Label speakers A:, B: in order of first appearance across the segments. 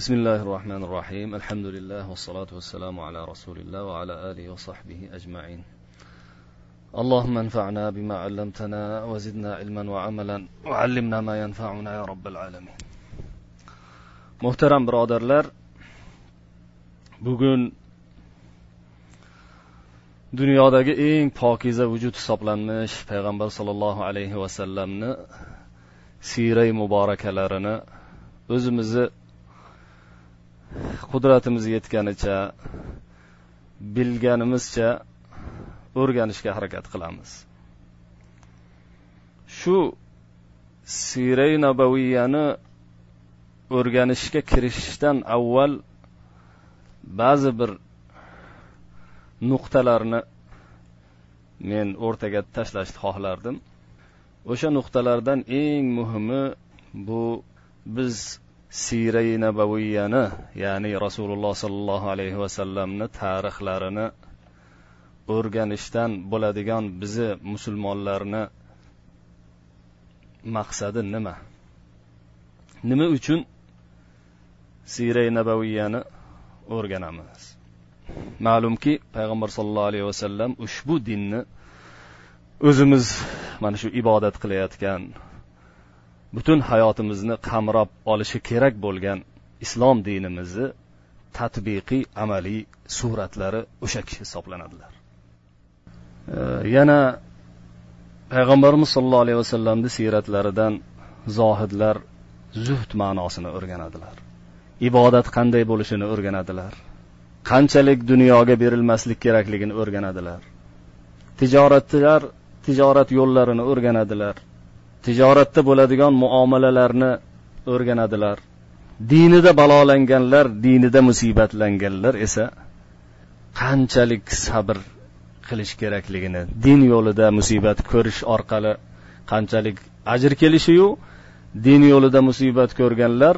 A: بسم الله الرحمن الرحيم الحمد لله والصلاة والسلام على رسول الله وعلى آله وصحبه أجمعين اللهم انفعنا بما علمتنا وزدنا علما وعملا وعلمنا ما ينفعنا يا رب العالمين muhtaram birodarlar bugun dunyodagi eng pokiza vujud hisoblanmish payg'ambar sollallohu alayhi vasallamni siyray muborakalarini o'zimizni qudratimiz yetganicha bilganimizcha o'rganishga harakat qilamiz. Shu siray nabaviyani o'rganishga kirishishdan avval ba'zi bir nuqtalarni men o'rtaga tashlashni xohlardim. O'sha nuqtalardan eng muhimi bu biz siray nabaviyani ya'ni rasululloh sollallohu alayhi vasallamni tarixlarini o'rganishdan bo'ladigan bizni musulmonlarni maqsadi nima? Nima uchun siray nabaviyani o'rganamiz? Ma'lumki payg'ambar sollallohu alayhi vasallam ushbu dinni o'zimiz mana shu ibodat qilayotgan butun hayotimizni qamrab olishi kerak bo'lgan islom dinimizni tatbiqiy amaliy suratlari o'sha kishi hisoblanadilar. Yana payg'ambarimiz sollallohu alayhi vasallamni siyratlaridan zohidlar zuhd ma'nosini o'rganadilar. Ibodat qanday bo'lishini o'rganadilar. Qanchalik dunyoga berilmaslik kerakligini o'rganadilar. Tijoratchilar tijorat yo'llarini o'rganadilar. Tijoratda bo'ladigan muomalalarni o'rganadilar. Dinida balolanganlar dinida musibatlanganlar esa qanchalik sabr qilish kerakligini din yo'lida musibat ko'rish orqali qanchalik ajr kelishiyu din yo'lida musibat ko'rganlar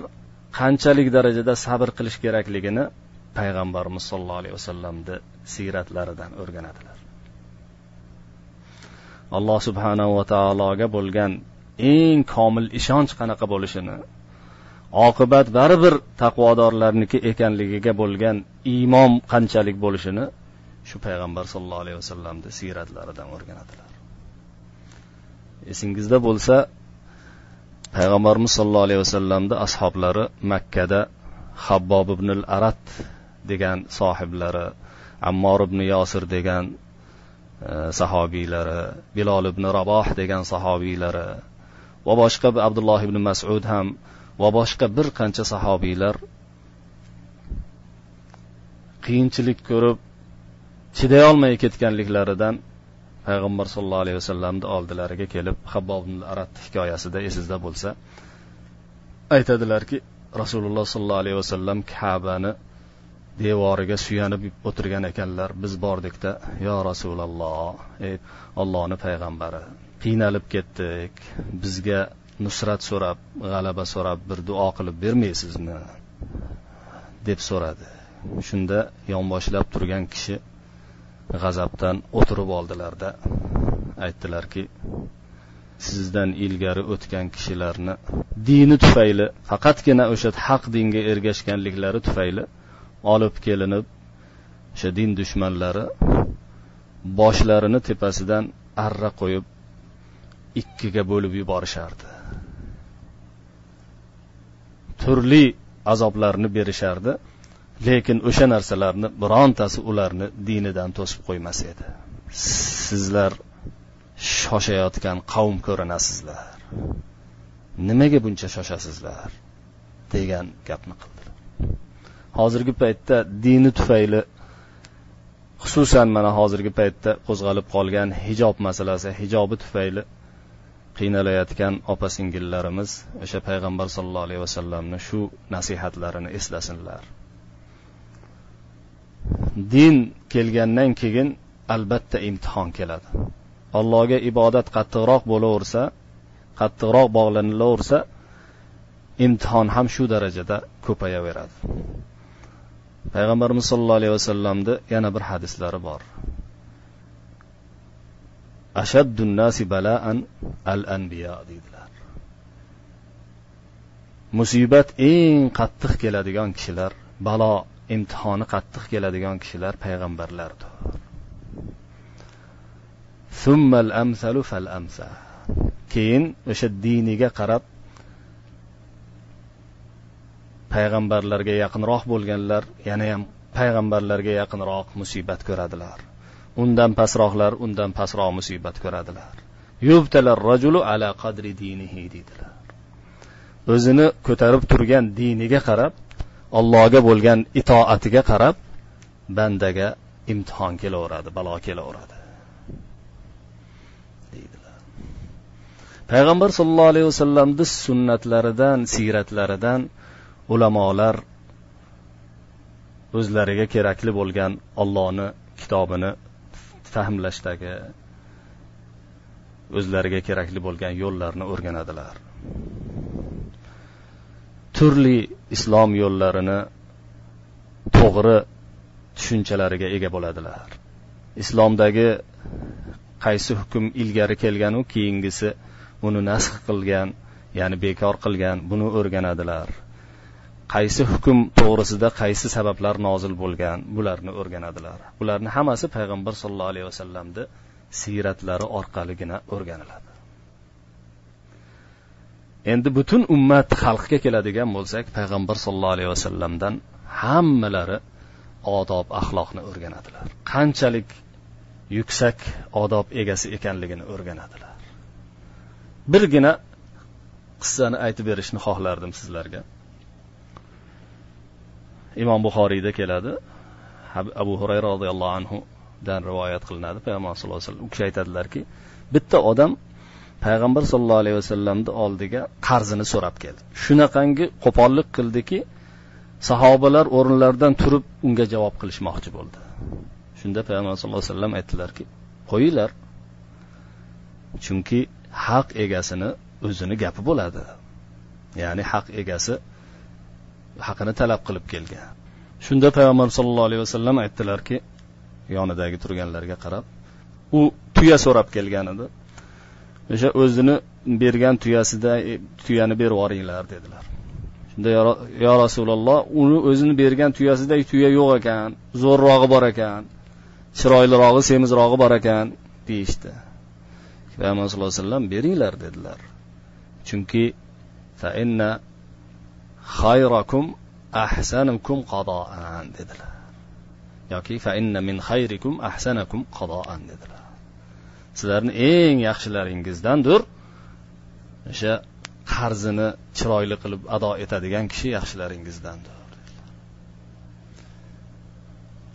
A: qanchalik darajada sabr qilish kerakligini payg'ambarimiz sollallohu alayhi vasallamni siyratlaridan o'rganadilar. Alloh subhanahu va taologa bo'lgan eng komil ishonch qanaqa bo'lishini oqibat baribir taqvodorlarniki ekanligiga bo'lgan iymon qanchalik bo'lishini shu payg'ambar sollallohu alayhi vasallamni siyratlaridan o'rganadilar. Esingizda bo'lsa payg'ambarimiz sollallohu alayhi vasallamni ashoblari makkada habbob ibn al arat degan sohiblari ammor ibn yosir degan e, sahobiylari bilol ibn raboh degan sahobiylari va boshqa abdulloh ibn masud ham va boshqa bir qancha sahobiylar qiyinchilik ko'rib chiday olmay ketganliklaridan payg'ambar sollallohu alayhi vasallamni oldilariga kelib habbob arat hikoyasida esingizda bo'lsa aytadilarki rasululloh sollallohu alayhi vasallam kabani devoriga suyanib o'tirgan ekanlar biz bordikda yo rasululloh ey ollohni payg'ambari. Qiynalib ketdik. Bizga nusrat so'rab g'alaba so'rab bir duo qilib bermaysizmi? deb so'radi. Shunda yonboshlab turgan kishi g'azabdan o'tirib oldilarda aytdilarki sizdan ilgari o'tgan kishilarni dini tufayli faqatgina o'sha haq dinga ergashganliklari tufayli olib kelinib o'sha din dushmanlari boshlarini tepasidan arra qo'yib ikkiga bo'lib yuborishardi. Turli azoblarni berishardi lekin o'sha narsalarni birontasi ularni dinidan to'sib qo'ymas edi. Sizlar shoshayotgan qavm ko'rinasizlar. Nimaga buncha shoshasizlar? degan gapni qildilar hozirgi paytda dini tufayli xususan mana hozirgi paytda qo'zg'alib qolgan hijob masalasi hijobi tufayli qiynalayotgan opa singillarimiz o'sha payg'ambar sollallohu alayhi vasallamni shu nasihatlarini eslasinlar. Din kelgandan keyin albatta imtihon keladi. Allohga ibodat qattiqroq bo'laversa qattiqroq bog'lanilaversa imtihon ham shu darajada ko'payaveradi. Payg'ambarimiz sollallohu alayhi vasallamni yana bir hadislari bor. Ashaddun nasi balaan al anbiya deydilar musibat eng qattiq keladigan kishilar balo imtihoni qattiq keladigan kishilar payg'ambarlardir summal amsalu fal amsa keyin o'sha diniga qarab payg'ambarlarga yaqinroq bo'lganlar yana ham payg'ambarlarga yaqinroq musibat ko'radilar undan pastroqlar undan pastroq musibat ko'radilar. Yubtalar rajulu ala qadri dinihi deydilar o'zini ko'tarib turgan diniga qarab allohga bo'lgan itoatiga qarab bandaga imtihon kelaveradi balo kelaveradi. Deydilar. Payg'ambar sollallohu alayhi vasallamni sunnatlaridan siyratlaridan ulamolar o'zlariga kerakli bo'lgan ollohni kitobini fahmlashdagi o'zlariga kerakli bo'lgan yo'llarni o'rganadilar. Turli islom yo'llarini to'g'ri tushunchalariga ega bo'ladilar. Islomdagi qaysi hukm ilgari kelganu keyingisi uni nasx qilgan ya'ni bekor qilgan buni o'rganadilar. Qaysi hukm to'g'risida qaysi sabablar nozil bo'lgan bularni o'rganadilar. Bularni hammasi payg'ambar sollallohu alayhi vasallamni siyratlari orqaligina o'rganiladi. Endi butun ummat xalqga keladigan bo'lsak payg'ambar sollallohu alayhi vasallamdan hammalari odob axloqni o'rganadilar. Qanchalik yuksak odob egasi ekanligini o'rganadilar. Birgina qissani aytib berishni xohlardim sizlarga. Imom buxoriyda keladi. Abu hurayra roziyallohu anhudan rivoyat qilinadi. Payg'ambar sallallohu alayhi vasallam u kishi aytadilarki bitta odam payg'ambar sollallohu alayhi vasallamni oldiga qarzini so'rab keldi. Shunaqangi qo'pollik qildiki sahobalar o'rinlaridan turib unga javob qilishmoqchi bo'ldi. Shunda payg'ambar sallallohu alayhi vasallam aytdilarki qo'yinglar chunki haq egasini o'zini gapi bo'ladi. Ya'ni haq egasi haqini talab qilib kelgan. Shunda payg'ambar sollallohu alayhi vasallam aytdilarki yonidagi turganlarga qarab u tuya so'rab kelgan edi. O'sha o'zini bergan tuyasida tuyani berib yuboringlar dedilar. Shunda yo rasululloh uni o'zini bergan tuyasida tuya yo'q ekan zo'rrog'i bor ekan chiroylirog'i semizrog'i bor ekan deyishdi. Payg'ambar sallallohu alayhi vasallam beringlar dedilar. Chunki fa inna xayrakum ahsanukum qadoan dedilar. Yoki fa inna min xayrikum ahsanakum qadoan dedilar. Sizlarni eng yaxshilaringizdandir. O'sha qarzini chiroyli qilib ado etadigan kishi yaxshilaringizdandir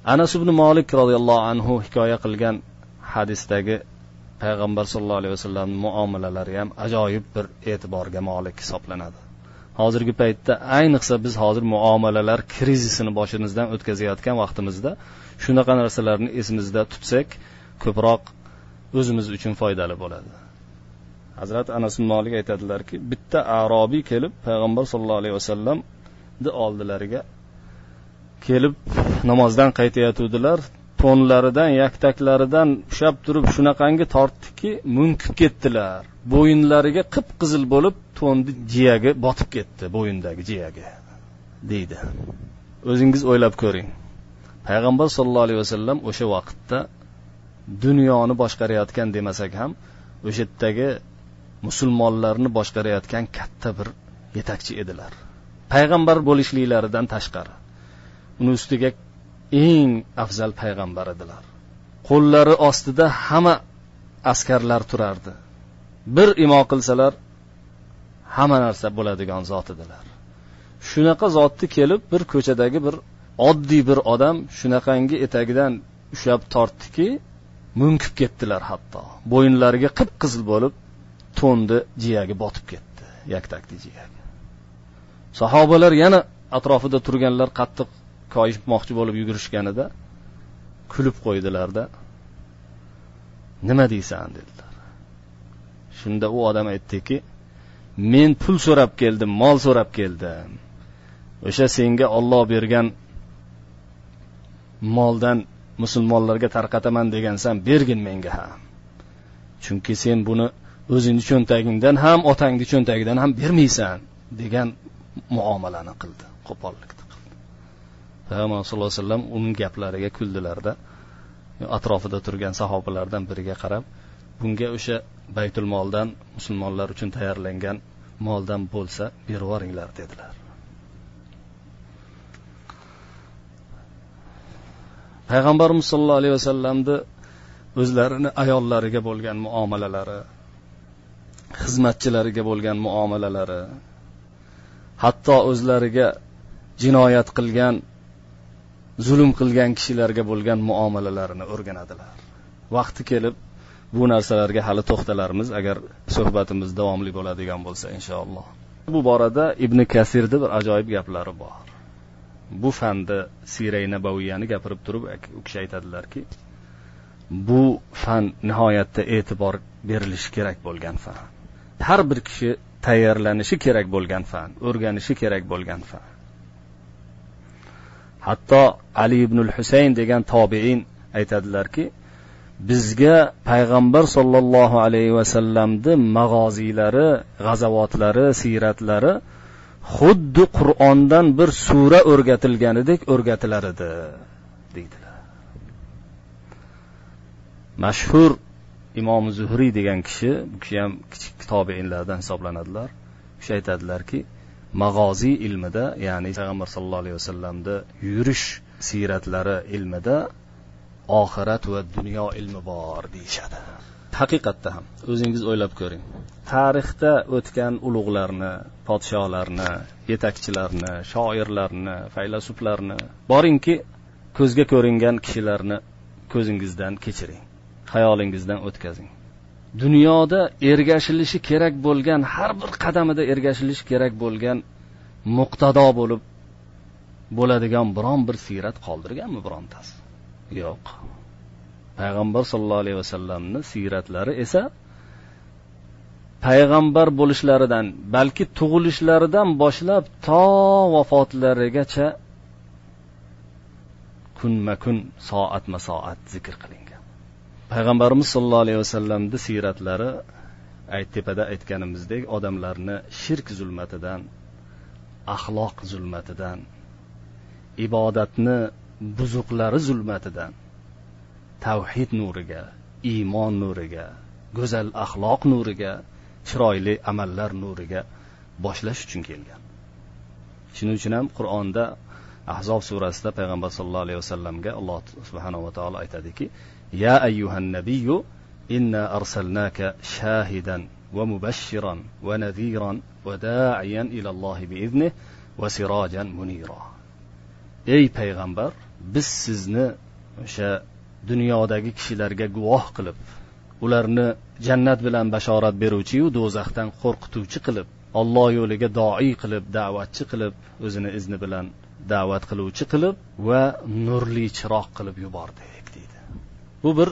A: anas ibn molik roziyallohu anhu hikoya qilgan hadisdagi payg'ambar sollallohu alayhi vasallamni muomalalari ham ajoyib bir e'tiborga molik hisoblanadi. Hozirgi paytda ayniqsa biz hozir muomalalar krizisini boshimizdan o'tkazayotgan vaqtimizda shunaqa narsalarni esimizda tutsak ko'proq o'zimiz uchun foydali bo'ladi. Hazrat anas molik aytadilarki bitta arobiy kelib payg'ambar sollallohu alayhi vasallamni oldilariga kelib namozdan qaytayotgandilar to'nlaridan yaktaklaridan ushlab turib shunaqangi tortdiki munkib ketdilar. Bo'yinlariga qip qizil bo'lib to'nni jiyagi botib ketdi bo'yindagi jiyagi deydi. O'zingiz o'ylab ko'ring. Payg'ambar sollallohu alayhi vasallam o'sha vaqtda dunyoni boshqarayotgan demasak ham o'sha yerdagi musulmonlarni boshqarayotgan katta bir yetakchi edilar. Payg'ambar bo'lishliklaridan tashqari uni ustiga eng afzal payg'ambar edilar. Qo'llari ostida hamma askarlar turardi. Bir imo qilsalar hamma narsa bo'ladigan zot edilar shunaqa zotni kelib bir ko'chadagi bir oddiy bir odam shunaqangi etagidan ushlab tortdiki munkib ketdilar hatto. Bo'yinlariga qip qizil bo'lib to'ndi jiyagi botib ketdi yaktakni jiyagi. Sahobalar yana atrofida turganlar qattiq koyishmoqchi bo'lib yugurishganida kulib qo'ydilarda nima deysan? dedilar. Shunda u odam aytdiki men pul so'rab keldim mol so'rab keldim. O'sha senga olloh bergan moldan musulmonlarga tarqataman degansan bergin menga ham. Chunki sen buni o'zingni cho'ntagingdan ham otangni cho'ntagidan ham bermaysan degan muomalani qildi qo'pollikni qildi. Payg'ambar sallallohu alayhi vasallam uning gaplariga kuldilarda atrofida turgan sahobalardan biriga qarab bunga o'sha baytul moldan musulmonlar uchun tayyorlangan moldan bo'lsa berib yuboringlar dedilar. Payg'ambarimiz sollallohu alayhi vasallamni o'zlarini ayollariga bo'lgan muomalalari xizmatchilariga bo'lgan muomalalari hatto o'zlariga jinoyat qilgan zulm qilgan kishilarga bo'lgan muomalalarini o'rganadilar. Vaqti kelib bu narsalarga hali to'xtalarmiz. Agar suhbatimiz davomli bo'ladigan bo'lsa inshaalloh. Bu borada ibn kasirni bir ajoyib gaplari bor. Bu fanni siray nabaviyani gapirib turib u kishi aytadilarki bu fan nihoyatda e'tibor berilishi kerak bo'lgan fan. Har bir kishi tayyorlanishi kerak bo'lgan fan o'rganishi kerak bo'lgan fan. Hatto ali ibn husayn degan tobein aytadilarki bizga payg'ambar sollallohu alayhi vasallamni mag'oziylari g'azavotlari siyratlari xuddi qur'ondan bir sura o'rgatilganidek o'rgatilar edi deydilar. Mashhur imom zuhriy degan kishi bu kishi ham kichik tobeinlardan hisoblanadilar u kishi aytadilarki mag'oziy ilmida ya'ni payg'ambar sallallohu alayhi vasallamni yurish siyratlari ilmida oxirat va dunyo ilmi bor deyishadi. Haqiqatda ham o'zingiz o'ylab ko'ring. Tarixda o'tgan ulug'larni podsholarni yetakchilarni shoirlarni faylasuflarni boringki ko'zga ko'ringan kishilarni ko'zingizdan kechiring xayolingizdan o'tkazing. Dunyoda ergashilishi kerak bo'lgan har bir qadamida ergashilishi kerak bo'lgan muqtado bo'lib bo'ladigan biron bir siyrat qoldirganmi birontasi? Yo'q. Payg'ambar sollallohu alayhi vasallamni siyratlari esa payg'ambar bo'lishlaridan balki tug'ilishlaridan boshlab to vafotlarigacha kunma kun soatma soat zikr qilingan. Payg'ambarimiz sollallohu alayhi vasallamni siyratlari tepada aytganimizdek odamlarni shirk zulmatidan axloq zulmatidan ibodatni buzuqlari zulmatidan tavhid nuriga iymon nuriga go'zal axloq nuriga chiroyli amallar nuriga boshlash uchun kelgan. Shuning uchun ham qur'onda ahzob surasida payg'ambar sallallohu alayhi vasallamga alloh subhanava taolo aytadiki ya ayyuhan nabiyyu inna arsalnaka shahidan va mubashshiran va nadiran va da'iyan ilallohi biiznih va sirojan munira. Ey payg'ambar biz sizni o'sha dunyodagi kishilarga guvoh qilib ularni jannat bilan bashorat beruvchiyu do'zaxdan qo'rqituvchi qilib olloh yo'liga doiy qilib da'vatchi qilib o'zini izni bilan da'vat qiluvchi qilib va nurli chiroq qilib yubordik deydi. Bu bir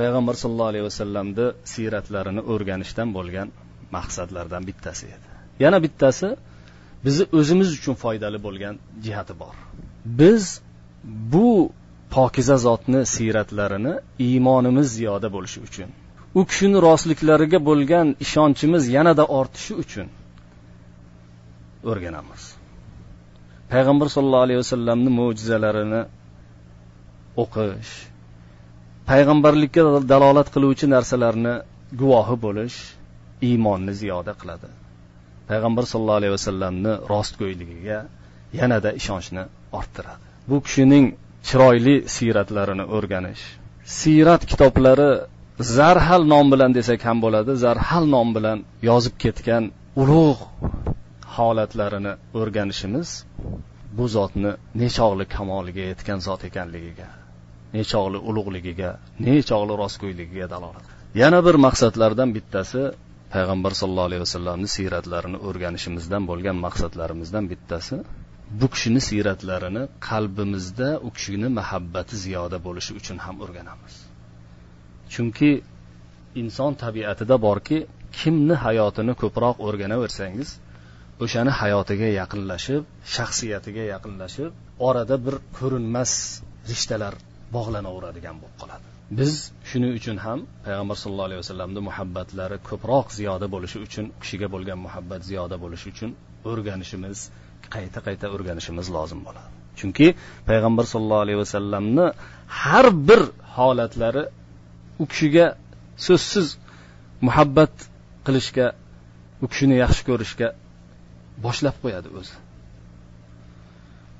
A: payg'ambar sallallohu alayhi vasallamni siyratlarini o'rganishdan bo'lgan maqsadlardan bittasi edi. Yana bittasi bizni o'zimiz uchun foydali bo'lgan jihati bor. Biz bu pokiza zotni siyratlarini iymonimiz ziyoda bo'lishi uchun u kishini rostliklariga bo'lgan ishonchimiz yanada ortishi uchun o'rganamiz. Payg'ambar sollallohu alayhi vasallamni mo'jizalarini o'qish payg'ambarlikka dalolat qiluvchi narsalarni guvohi bo'lish iymonni ziyoda qiladi. Payg'ambar sollallohu alayhi vasallamni rostgo'yligiga yanada ishonchni orttiradi. Bu kishining chiroyli siyratlarini o'rganish. Siyrat kitoblari zarhal nom bilan desak ham bo'ladi zarhal nom bilan yozib ketgan ulug' holatlarini o'rganishimiz bu zotni nechog'li kamoliga yetgan zot ekanligiga nechog'li ulug'ligiga nechog'li rostgo'yligiga dalolat. Yana bir maqsadlardan bittasi payg'ambar sollallohu alayhi vasallamni siyratlarini o'rganishimizdan bo'lgan maqsadlarimizdan bittasi bu kishini siyratlarini qalbimizda u kishini muhabbati ziyoda bo'lishi uchun ham o'rganamiz. Chunki inson tabiatida borki kimni hayotini ko'proq o'rganaversangiz o'shani hayotiga yaqinlashib shaxsiyatiga yaqinlashib orada bir ko'rinmas rishtalar bog'lanaveradigan bo'lib qoladi. Biz shuning uchun ham payg'ambar sallallohu alayhi vasallamni muhabbatlari ko'proq ziyoda bo'lishi uchun kishiga bo'lgan muhabbat ziyoda bo'lishi uchun o'rganishimiz qayta qayta o'rganishimiz lozim bo'ladi. Chunki payg'ambar sollallohu alayhi vasallamni har bir holatlari u kishiga so'zsiz muhabbat qilishga u kishini yaxshi ko'rishga boshlab qo'yadi o'zi.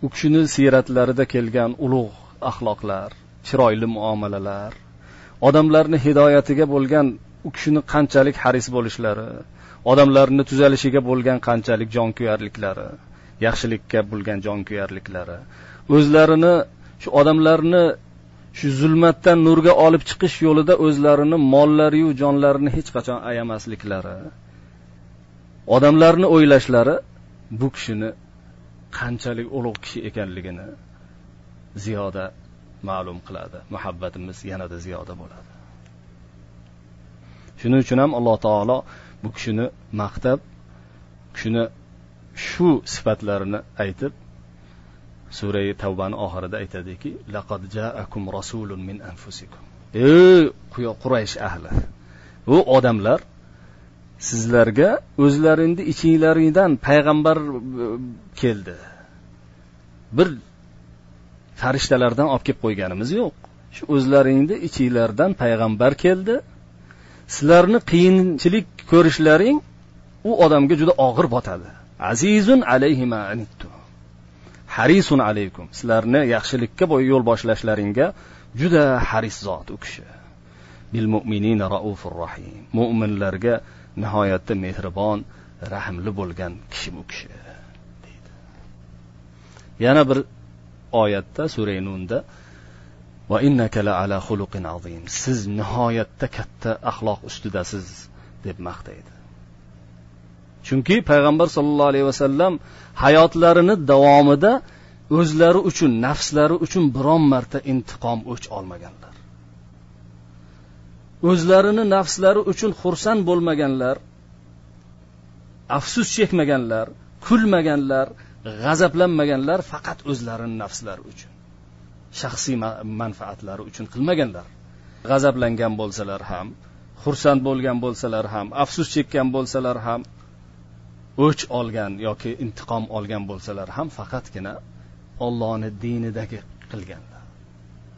A: U kishini siyratlarida kelgan ulug' axloqlar chiroyli muomalalar odamlarni hidoyatiga bo'lgan u kishini qanchalik haris bo'lishlari odamlarni tuzalishiga bo'lgan qanchalik jonkuyarliklari yaxshilikka bo'lgan jonkuyarliklari o'zlarini shu odamlarni shu zulmatdan nurga olib chiqish yo'lida o'zlarini mollariyu jonlarini hech qachon ayamasliklari odamlarni o'ylashlari bu kishini qanchalik ulug' kishi ekanligini ziyoda ma'lum qiladi. Muhabbatimiz yanada ziyoda bo'ladi. Shuning uchun ham alloh taolo bu kishini maqtab kishini shu sifatlarini aytib surai tavbani oxirida aytadiki laqad jaakum rasulun min anfusikum. Ey quraysh ahli u odamlar sizlarga o'zlaringni ichinglaringdan payg'ambar e, keldi. Bir farishtalardan olib kelib qo'yganimiz yo'q. Shu o'zlaringni ichinglardan payg'ambar keldi. Sizlarni qiyinchilik ko'rishlaring u odamga juda og'ir botadi. Azizun alayhi ma harisun alaykum. Sizlarni yaxshilikka yo'l boshlashlaringga juda haris zot u kishi. Bil mu'minina raufur rahim. Mo'minlarga nihoyatda mehribon rahmli bo'lgan kishi bu kishi deydi. Yana bir oyatda sura nunda va innaka la ala xuluqin azim. Siz nihoyatda katta axloq ustidasiz deb maqtaydi. Chunki payg'ambar sollallohu alayhi vasallam hayotlarini davomida o'zlari uchun nafslari uchun biron marta intiqom o'ch olmaganlar. O'zlarini nafslari uchun xursand bo'lmaganlar afsus chekmaganlar kulmaganlar g'azablanmaganlar faqat o'zlarini nafslari uchun shaxsiy manfaatlari uchun qilmaganlar. G'azablangan bo'lsalar ham xursand bo'lgan bo'lsalar ham afsus chekkan bo'lsalar ham o'ch olgan yoki intiqom olgan bo'lsalar ham faqatgina ollohni dinidagi qilganlar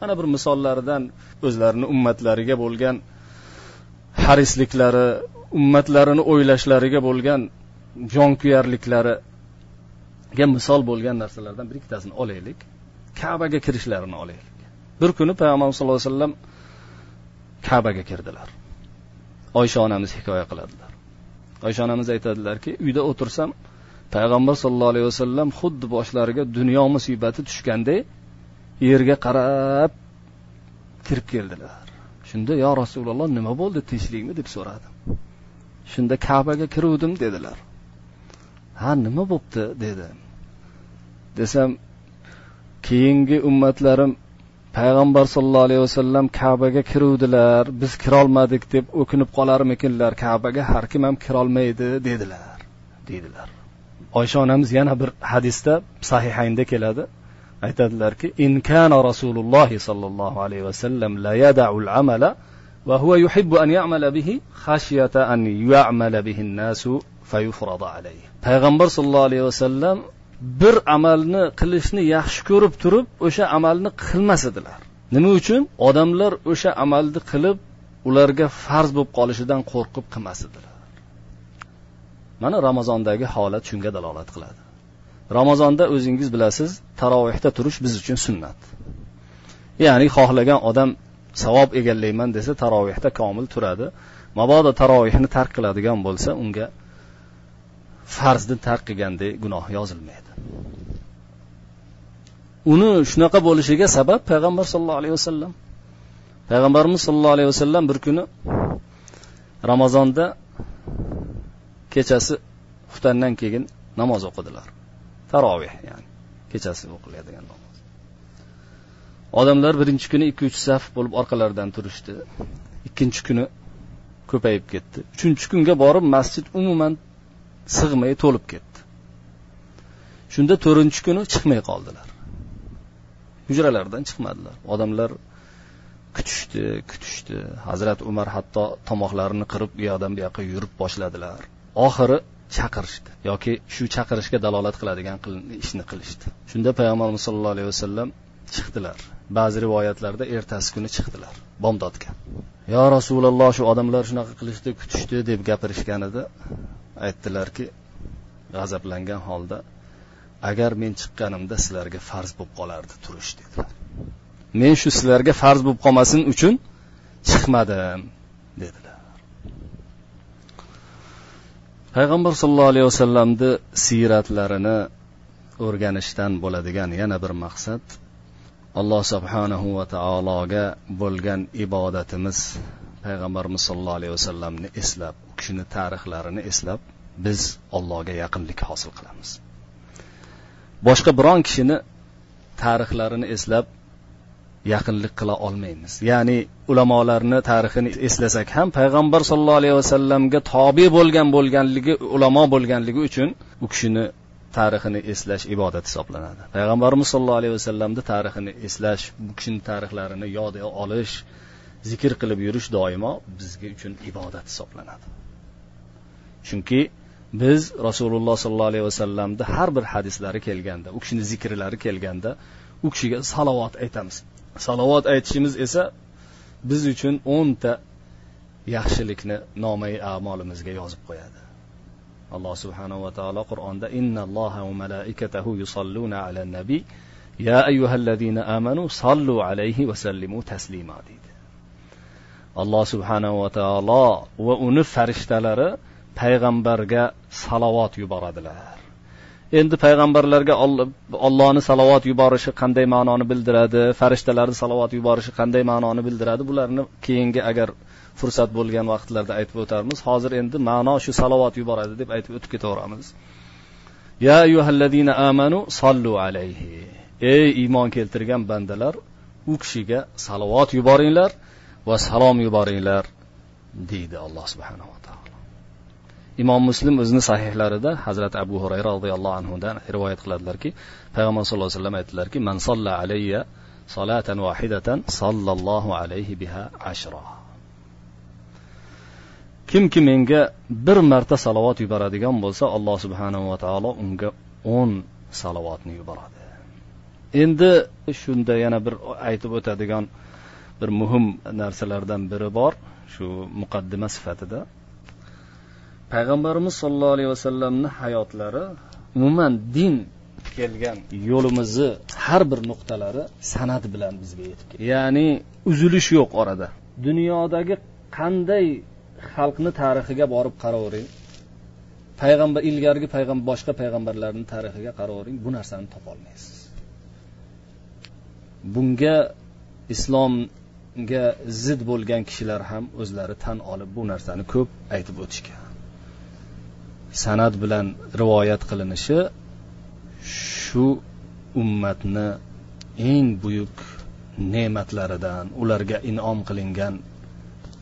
A: mana bir misollaridan o'zlarini ummatlariga bo'lgan harisliklari ummatlarini o'ylashlariga bo'lgan jonkuyarliklariga misol bo'lgan narsalardan bir ikkitasini olaylik. Kabaga kirishlarini olaylik. Bir kuni payg'ambarimiz sallallohu alayhi vasallam kabaga kirdilar. Oysha onamiz hikoya qiladilar. Oysha onamiz aytadilarki uyda o'tirsam payg'ambar sollallohu alayhi vasallam xuddi boshlariga dunyo musibati tushganday yerga qarab kirib keldilar. Shunda yo rasululloh nima bo'ldi tinchlikmi? deb so'radim. Shunda kabaga kiruvdim dedilar. Ha nima bo'pti? dedi desam keyingi ummatlarim payg'ambar sollallohu alayhi vasallam kabaga kiruvdilar. Biz kirolmadik deb o'kinib qolarmikinlar? Kabaga har kim ham kirolmaydi dedilar. Deydilar. Oysha onamiz yana bir hadisda sahihaynda keladi. Aytadilarki in kana rasululloh sollallohu alayhi vasallam la yada'ul amala va huwa yuhibbu an ya'mala bihi khashyata an ya'mala bihi an-nasu fayufrada alayhi. Payg'ambar sollallohu alayhi vasallam bir amalni qilishni yaxshi ko'rib turib o'sha amalni qilmas edilar. Nima uchun? Odamlar o'sha amalni qilib ularga farz bo'lib qolishidan qo'rqib qilmas edilar. Mana ramazondagi holat shunga dalolat qiladi. Ramazonda o'zingiz bilasiz tarovehda turish biz uchun sunnat. Ya'ni xohlagan odam savob egallayman desa tarovehda komil turadi. Mabodo tarovehni tark qiladigan bo'lsa unga farzni tark qilganday gunoh yozilmaydi. Uni shunaqa bo'lishiga sabab payg'ambar sollallohu alayhi vasallam. Payg'ambarimiz sollallohu alayhi vasallam bir kuni ramazonda kechasi xuftandan keyin namoz o'qidilar. Taroveh ya'ni kechasi o'qiladigan namoz. Odamlar birinchi kuni ikki uch saf bo'lib orqalaridan turishdi. Ikkinchi kuni ko'payib ketdi. Uchinchi kunga borib masjid umuman sig'may to'lib ketdi. Shunda to'rtinchi kuni chiqmay qoldilar. Hujralardan chiqmadilar. Odamlar kutishdi kutishdi. Hazrat umar hatto tomoqlarini qirib u yoqdan bu yoqqa yurib boshladilar. Oxiri chaqirishdi yoki shu chaqirishga dalolat qiladigan ishni qilishdi. Shunda payg'ambarimiz sollallohu alayhi vasallam chiqdilar. Ba'zi rivoyatlarda ertasi kuni chiqdilar bomdodga. Yo rasululloh shu odamlar shunaqa qilishdi kutishdi deb gapirishgan edi aytdilarki g'azablangan holda agar men chiqqanimda sizlarga farz bo'lib qolardi turish dedilar. Men shu sizlarga farz bo'lib qolmasin uchun chiqmadim dedilar. Payg'ambar sollallohu alayhi vasallamni siyratlarini o'rganishdan bo'ladigan yana bir maqsad alloh subhanahu va taologa bo'lgan ibodatimiz payg'ambarimiz sollallohu alayhi vasallamni eslab kishini tarixlarini eslab biz allohga yaqinlik hosil qilamiz. Boshqa biron kishini tarixlarini eslab yaqinlik qila olmaymiz. Ya'ni ulamolarni tarixini eslasak ham payg'ambar sollallohu alayhi vasallamga tobe bo'lgan bo'lganligi ulamo bo'lganligi uchun u kishini tarixini eslash ibodat hisoblanadi. Payg'ambarimiz sollallohu alayhi vasallamni tarixini eslash bu kishini tarixlarini yodga olish zikr qilib yurish doimo bizga uchun ibodat hisoblanadi. Chunki biz rasululloh sollallohu alayhi vasallamni har bir hadislari kelganda u kishini zikrlari kelganda u kishiga salovat aytamiz. Salovat aytishimiz esa biz uchun o'nta yaxshilikni nomai amolimizga yozib qo'yadi. Alloh subhanahu va taolo qur'onda innalloha va malaikatahu yusalluna ala nabiy ya ayyuhallazina amanu sallu alayhi va sallimu taslima deydi. Alloh subhanahu va taolo va uni farishtalari payg'ambarga salovat yuboradilar. Endi payg'ambarlarga ollohni salovat yuborishi qanday ma'noni bildiradi farishtalarni salovat yuborishi qanday ma'noni bildiradi bularni keyingi agar fursat bo'lgan vaqtlarda aytib o'tarmiz hozir endi ma'no shu salovat yuboradi deb aytib o'tib ketaveramiz. Ya ayyuhallazina amanu sollu alayhi. Ey iymon keltirgan bandalar u kishiga salovat yuboringlar va salom yuboringlar deydi alloh subhanahu va taolo. Imom muslim o'zini sahihlarida hazrati abu hurayra roziyallohu anhudan rivoyat qiladilarki payg'ambar sallallohu alayhi vasallam aytdilarki man solla alayya solatan vahidatan sollallohu alayhi biha ashra. Kimki menga bir marta salovat yuboradigan bo'lsa alloh subhanahu va taolo unga o'n salovatni yuboradi. Endi shunda yana bir aytib o'tadigan bir muhim narsalardan biri bor shu muqaddima sifatida. Payg'ambarimiz sollallohu alayhi vasallamni hayotlari umuman din kelgan yo'limizni har bir nuqtalari san'at bilan bizga yetib kelgan ya'ni uzilish yo'q orada. Dunyodagi qanday xalqni tarixiga borib qaravering payg'ambar ilgarigi payg'ambar boshqa payg'ambarlarni tarixiga qaravering bu narsani topolmaysiz bunga islomga zid bo'lgan kishilar ham o'zlari tan olib bu narsani ko'p aytib o'tishgan. San'at bilan rivoyat qilinishi shu ummatni eng buyuk ne'matlaridan ularga inom qilingan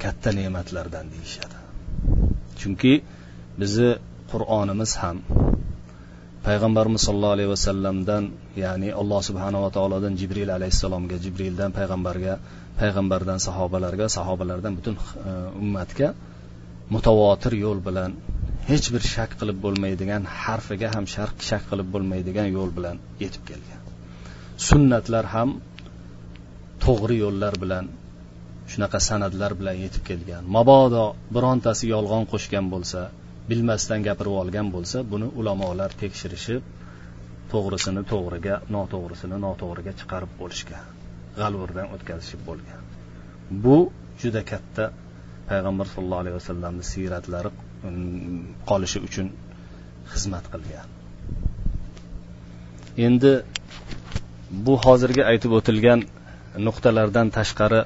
A: katta ne'matlardan deyishadi. Chunki bizni qur'onimiz ham payg'ambarimiz sollallohu alayhi vasallamdan ya'ni alloh subhanava taolodan jibril alayhissalomga jibrildan payg'ambarga payg'ambardan sahobalarga sahobalardan butun e, ummatga mutavotir yo'l bilan hech bir shak qilib bo'lmaydigan harfiga ham sharq shak qilib bo'lmaydigan yo'l bilan yetib kelgan. Sunnatlar ham to'g'ri yo'llar bilan shunaqa san'atlar bilan yetib kelgan. Mabodo birontasi yolg'on qo'shgan bo'lsa bilmasdan gapirib olgan bo'lsa buni ulamolar tekshirishib to'g'risini to'g'riga noto'g'risini noto'g'riga chiqarib bo'lishgan g'alvurdan o'tkazishib bo'lgan. Bu juda katta payg'ambar sollallohu alayhi vasallamni siyratlari qolishi uchun xizmat qilgan. Endi bu hozirgi aytib o'tilgan nuqtalardan tashqari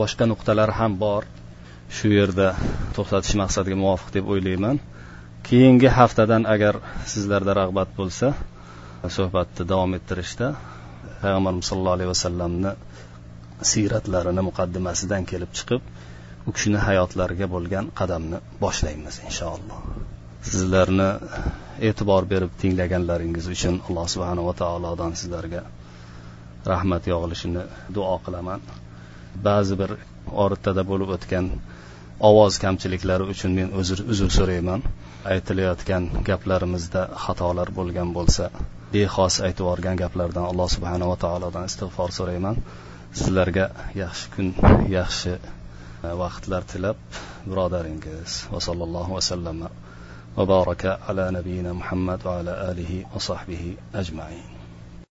A: boshqa nuqtalar ham bor. Shu yerda to'xtatish maqsadiga muvofiq deb o'ylayman. Keyingi haftadan agar sizlarda rag'bat bo'lsa suhbatni davom ettirishda payg'ambarimiz sollallohu alayhi vasallamni siyratlarini muqaddimasidan kelib chiqib u kishini hayotlariga bo'lgan qadamni boshlaymiz inshaalloh. Sizlarni e'tibor berib tinglaganlaringiz uchun alloh subhanava taolodan sizlarga rahmat yog'ilishini duo qilaman. Ba'zi bir oritada bo'lib o'tgan ovoz kamchiliklari uchun men uzr uzr so'rayman. Aytilayotgan gaplarimizda xatolar bo'lgan bo'lsa bexos aytib yuborgan gaplardan alloh subhanava taolodan istig'for so'rayman. Sizlarga yaxshi kun yaxshi vaqtlar tilab birodaringiz va sallallohu vasallama va baraka ala nabiyina muhammad va ala alihi va sahbihi ajmain